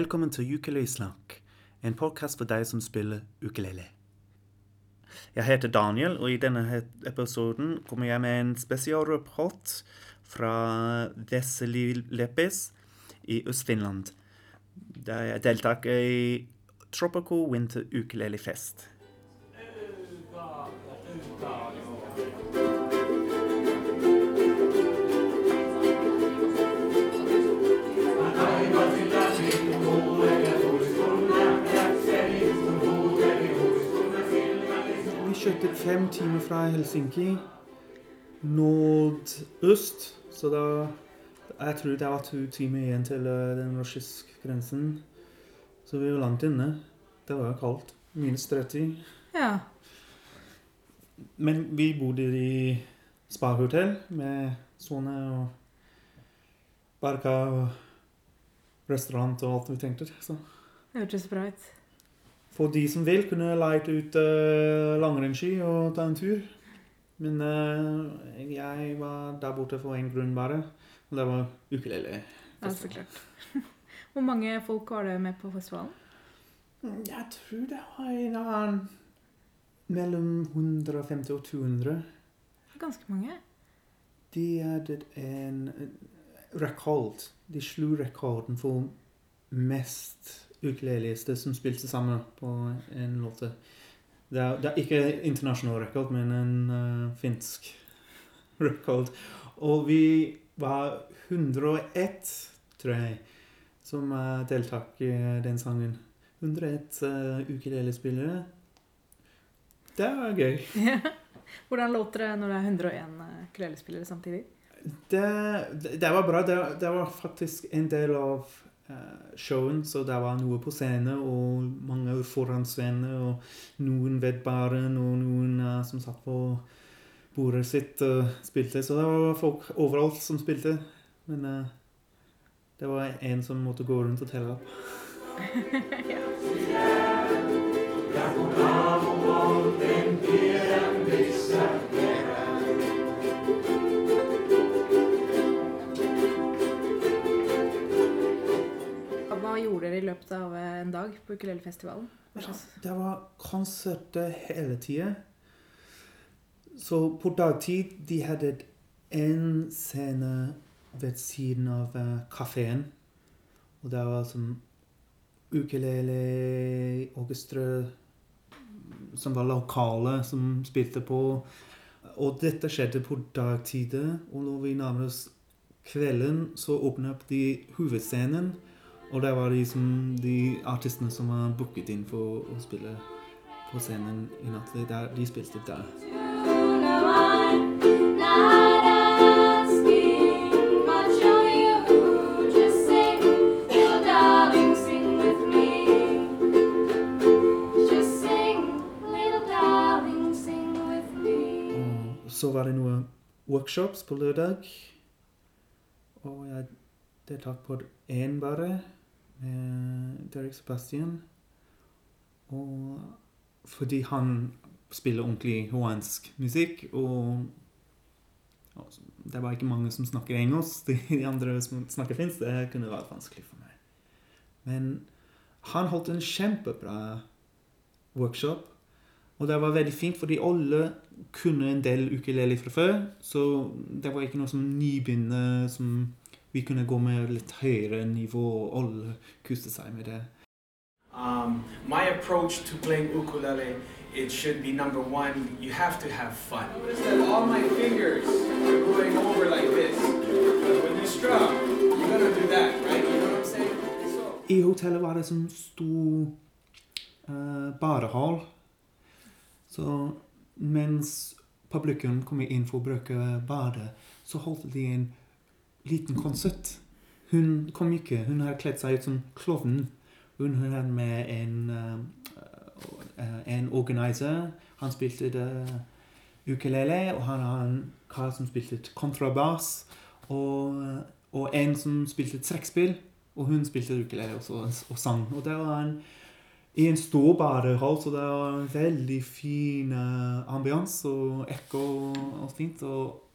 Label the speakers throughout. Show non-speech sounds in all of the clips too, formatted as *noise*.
Speaker 1: Velkommen til Ukulele-snakk, en podkast for deg som spiller ukulele. Jeg heter Daniel, og i denne episoden kommer jeg med en spesialrapport fra Veseli-Lepis i Øst-Finland, der jeg deltaker i Tropical Winter Ukulele fem timer fra Helsinki nordøst, så da Jeg tror det var to timer igjen til eh, den russiske grensen. Så vi var langt inne. Det var kaldt. Minus 30.
Speaker 2: Ja.
Speaker 1: Men vi bodde i spahotell med sånne og barka og restaurant og alt vi tenkte. Så
Speaker 2: Det hørtes bra ut.
Speaker 1: For de som vil, kunne leid ut uh, langrennsski og ta en tur. Men uh, jeg var der borte for én grunn bare, og det var ukulele.
Speaker 2: Ja, så klart. *laughs* Hvor mange folk var det med på festivalen?
Speaker 1: Jeg tror det var en annen mellom 150 og 200.
Speaker 2: Ganske mange.
Speaker 1: De hadde en rekord. De slo rekorden for mest ukulelister som spilte sammen på en låt. Det er, det er ikke internasjonal record, men en uh, finsk record. Og vi var 101, tror jeg, som uh, deltok i den sangen. 101 uh, ukulelespillere. Det var gøy.
Speaker 2: Hvordan låter det når det er 101 ukulelespillere samtidig?
Speaker 1: Det, det, det var bra. Det, det var faktisk en del av eh, showen, så det var noe på scenen, og mange foran scenen, og noen ved baren, og noen uh, som satt på bordet sitt og spilte. Så det var folk overalt som spilte. Men uh, det var en som måtte gå rundt og telle opp. *laughs*
Speaker 2: Hva dag på ukulelefestivalen? Ja,
Speaker 1: Det var konserter hele tida. Så på dagtid de hadde en scene ved siden av kafeen. Og det var som ukuleleorkestre som var lokale, som spilte på. Og dette skjedde på dagtid. Og når vi nærmer oss kvelden, så åpner de hovedscenen. Og det var de, som, de artistene som var booket inn for å spille på scenen i natt. Der, de spilte der. Og så var det noen workshops på lørdag. Og jeg deltok på én bare, Derek Sebastian. Og fordi han spiller ordentlig hawaiiansk musikk, og det var ikke mange som snakker engelsk. *laughs* De andre som snakker finsk, det kunne vært vanskelig for meg. Men han holdt en kjempebra workshop. Og det var veldig fint, fordi alle kunne en del ukulele fra før. Så det var ikke noe som nybegynner som vi kunne gå med litt høyere nivå, og alle koste seg med det.
Speaker 3: Um, my approach to playing ukulele, it should be number one, you have to have fun. Notice that all my fingers are going over like this. But when you strum, you're gonna do that, right? You know what I'm saying? So.
Speaker 1: I hotellet var det som stor uh, badehall. Så mens publikum kom inn for å bruke badet, så holdt de en liten konsert. Hun kom ikke. Hun har kledd seg ut som klovn. Hun er med en, uh, en organizer. Han spilte det ukulele, og han har en kar som spilte kontrabass. Og, og en som spilte trekkspill. Og hun spilte ukulele også, og sang. Og det var en, i en stor badehall, så det var en veldig fin uh, ambians og ekko og fint. Og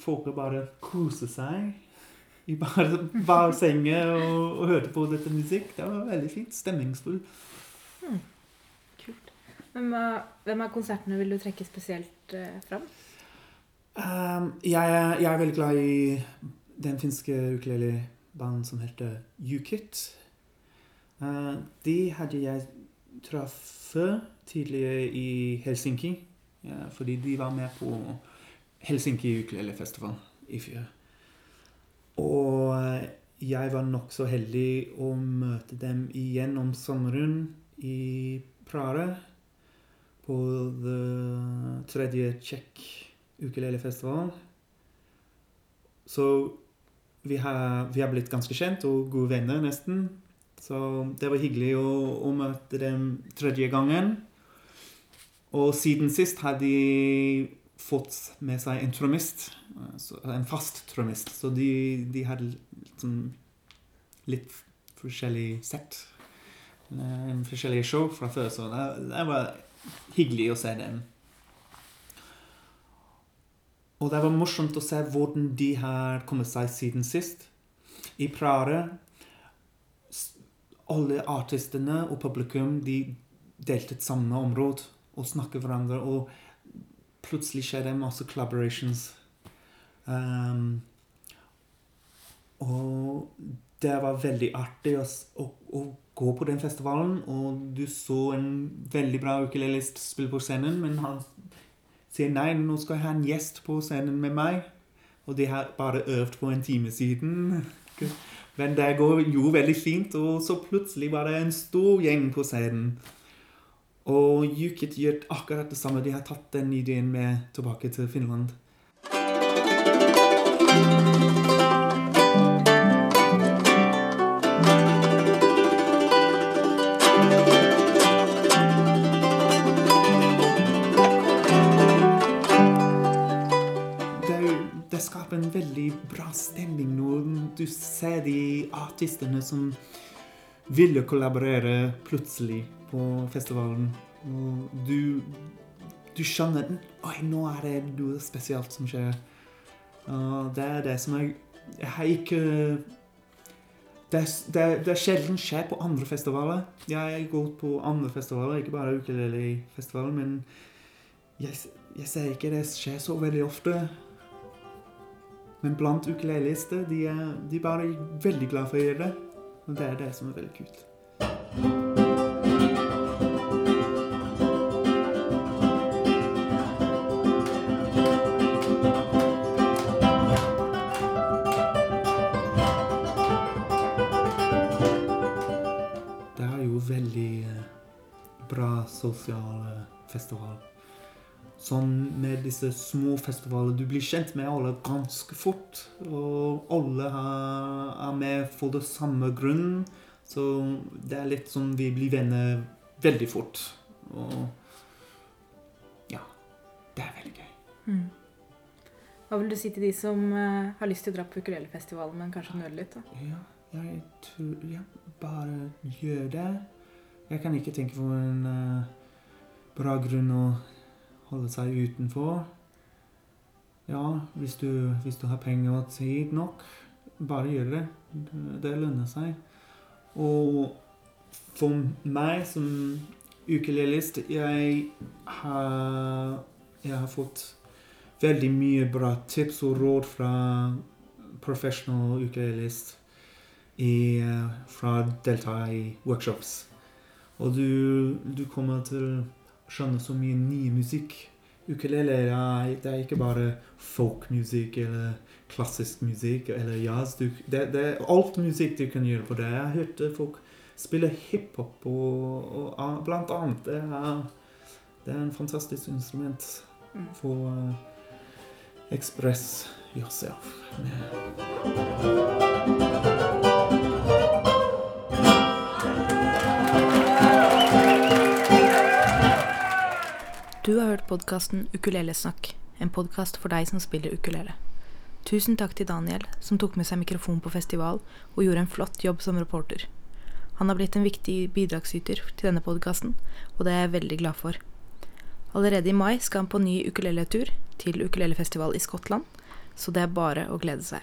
Speaker 1: folk bare kose seg i bare barsenget og, og hørte på dette musikk. Det var veldig fint. Stemningsfull.
Speaker 2: Kult. Hvem av, hvem av konsertene vil du trekke spesielt eh, fram?
Speaker 1: Um, jeg, jeg er veldig glad i den finske ukulele-banden som heter UKIT. Uh, de hadde jeg traff tidligere i Helsinki, ja, fordi de var med på Helsinki ukulelefestival i fjor. Og eh, jeg var nokså heldig å møte dem igjen om sommeren i Praha på the tredje tsjekk ukulelefestival. Så vi har, vi har blitt ganske kjent og gode venner, nesten. Så det var hyggelig å, å møte dem tredje gangen. Og siden sist har de fått med seg en trommist. altså En fast trommist. Så de, de hadde liksom litt forskjellig sett. eh, En forskjellige show fra før, så det, det var hyggelig å se dem. Og det var morsomt å se hvordan de har kommet seg siden sist. I Praha Alle artistene og publikum de delte et samme område og snakket hverandre. Og plutselig skjer det masse collaborations. Um, og det var veldig artig å, å, gå på den festivalen, og du så en veldig bra ukulelist spille på scenen, men han sier nei, nå skal jeg ha en gjest på scenen med meg. Og de har bare øvd på en time siden. *laughs* Men det går jo veldig fint, og så plutselig var det en stor gjeng på scenen. Og Yukit gjør akkurat det samme. De har tatt den ideen med tilbake til Finland. Det skaper en veldig bra stemning når du ser de artistene som ville kollaborere plutselig på festivalen. Og du, du skjønner Oi, nå er det noe spesielt som skjer. Og det er det som Jeg har ikke det, det, det sjelden skjer på andre festivaler. Jeg har gått på andre festivaler, ikke bare ukulele-festivalen, men jeg, jeg ser ikke det skjer så veldig ofte. Men blant ukulelister, de er, de er bare veldig glad for å gjøre det. Og det er det som er veldig kult. Det er jo veldig eh, bra sosial festivaler. Sånn med disse små festivalene Du blir kjent med alle ganske fort. Og alle er med for det samme grunn. Så det er litt sånn vi blir venner veldig fort. Og ja. Det er veldig gøy.
Speaker 2: Mm. Hva vil du si til de som eh, har lyst til å dra på ukulelefestivalen, men kanskje nøler litt? da?
Speaker 1: Ja, jeg tror Ja, bare gjør det. Jeg kan ikke tenke på en uh, bra grunn å holde seg utenfor. Ja, hvis du, hvis du har penger og tid nok, bare gjør det. Det, lønner seg. Og for meg som ukulelist, jeg jeg har fått veldig mye bra tips og råd fra professional ukulelist i, eh, fra å delta i workshops. Og du, du kommer til å skjønne så mye ny musikk. Ukulele er, det er ikke bare folkmusikk eller klassisk musikk eller jazz. Du, det, det er alt musikk du kan gjøre på det. Jeg har hørt eh, folk spille hiphop og, og ah, blant annet. Det er, det er en fantastisk instrument
Speaker 2: Mm.
Speaker 1: for uh, express yourself.
Speaker 2: Du har hørt podkasten Ukulelesnakk, en podkast for deg som spiller ukulele. Tusen takk til Daniel, som tok med seg mikrofon på festival og gjorde en flott jobb som reporter. Han har blitt en viktig bidragsyter til denne podkasten, og det er jeg veldig glad for. Allerede i mai skal han på ny ukuleletur til ukulelefestival i Skottland, så det er bare å glede seg.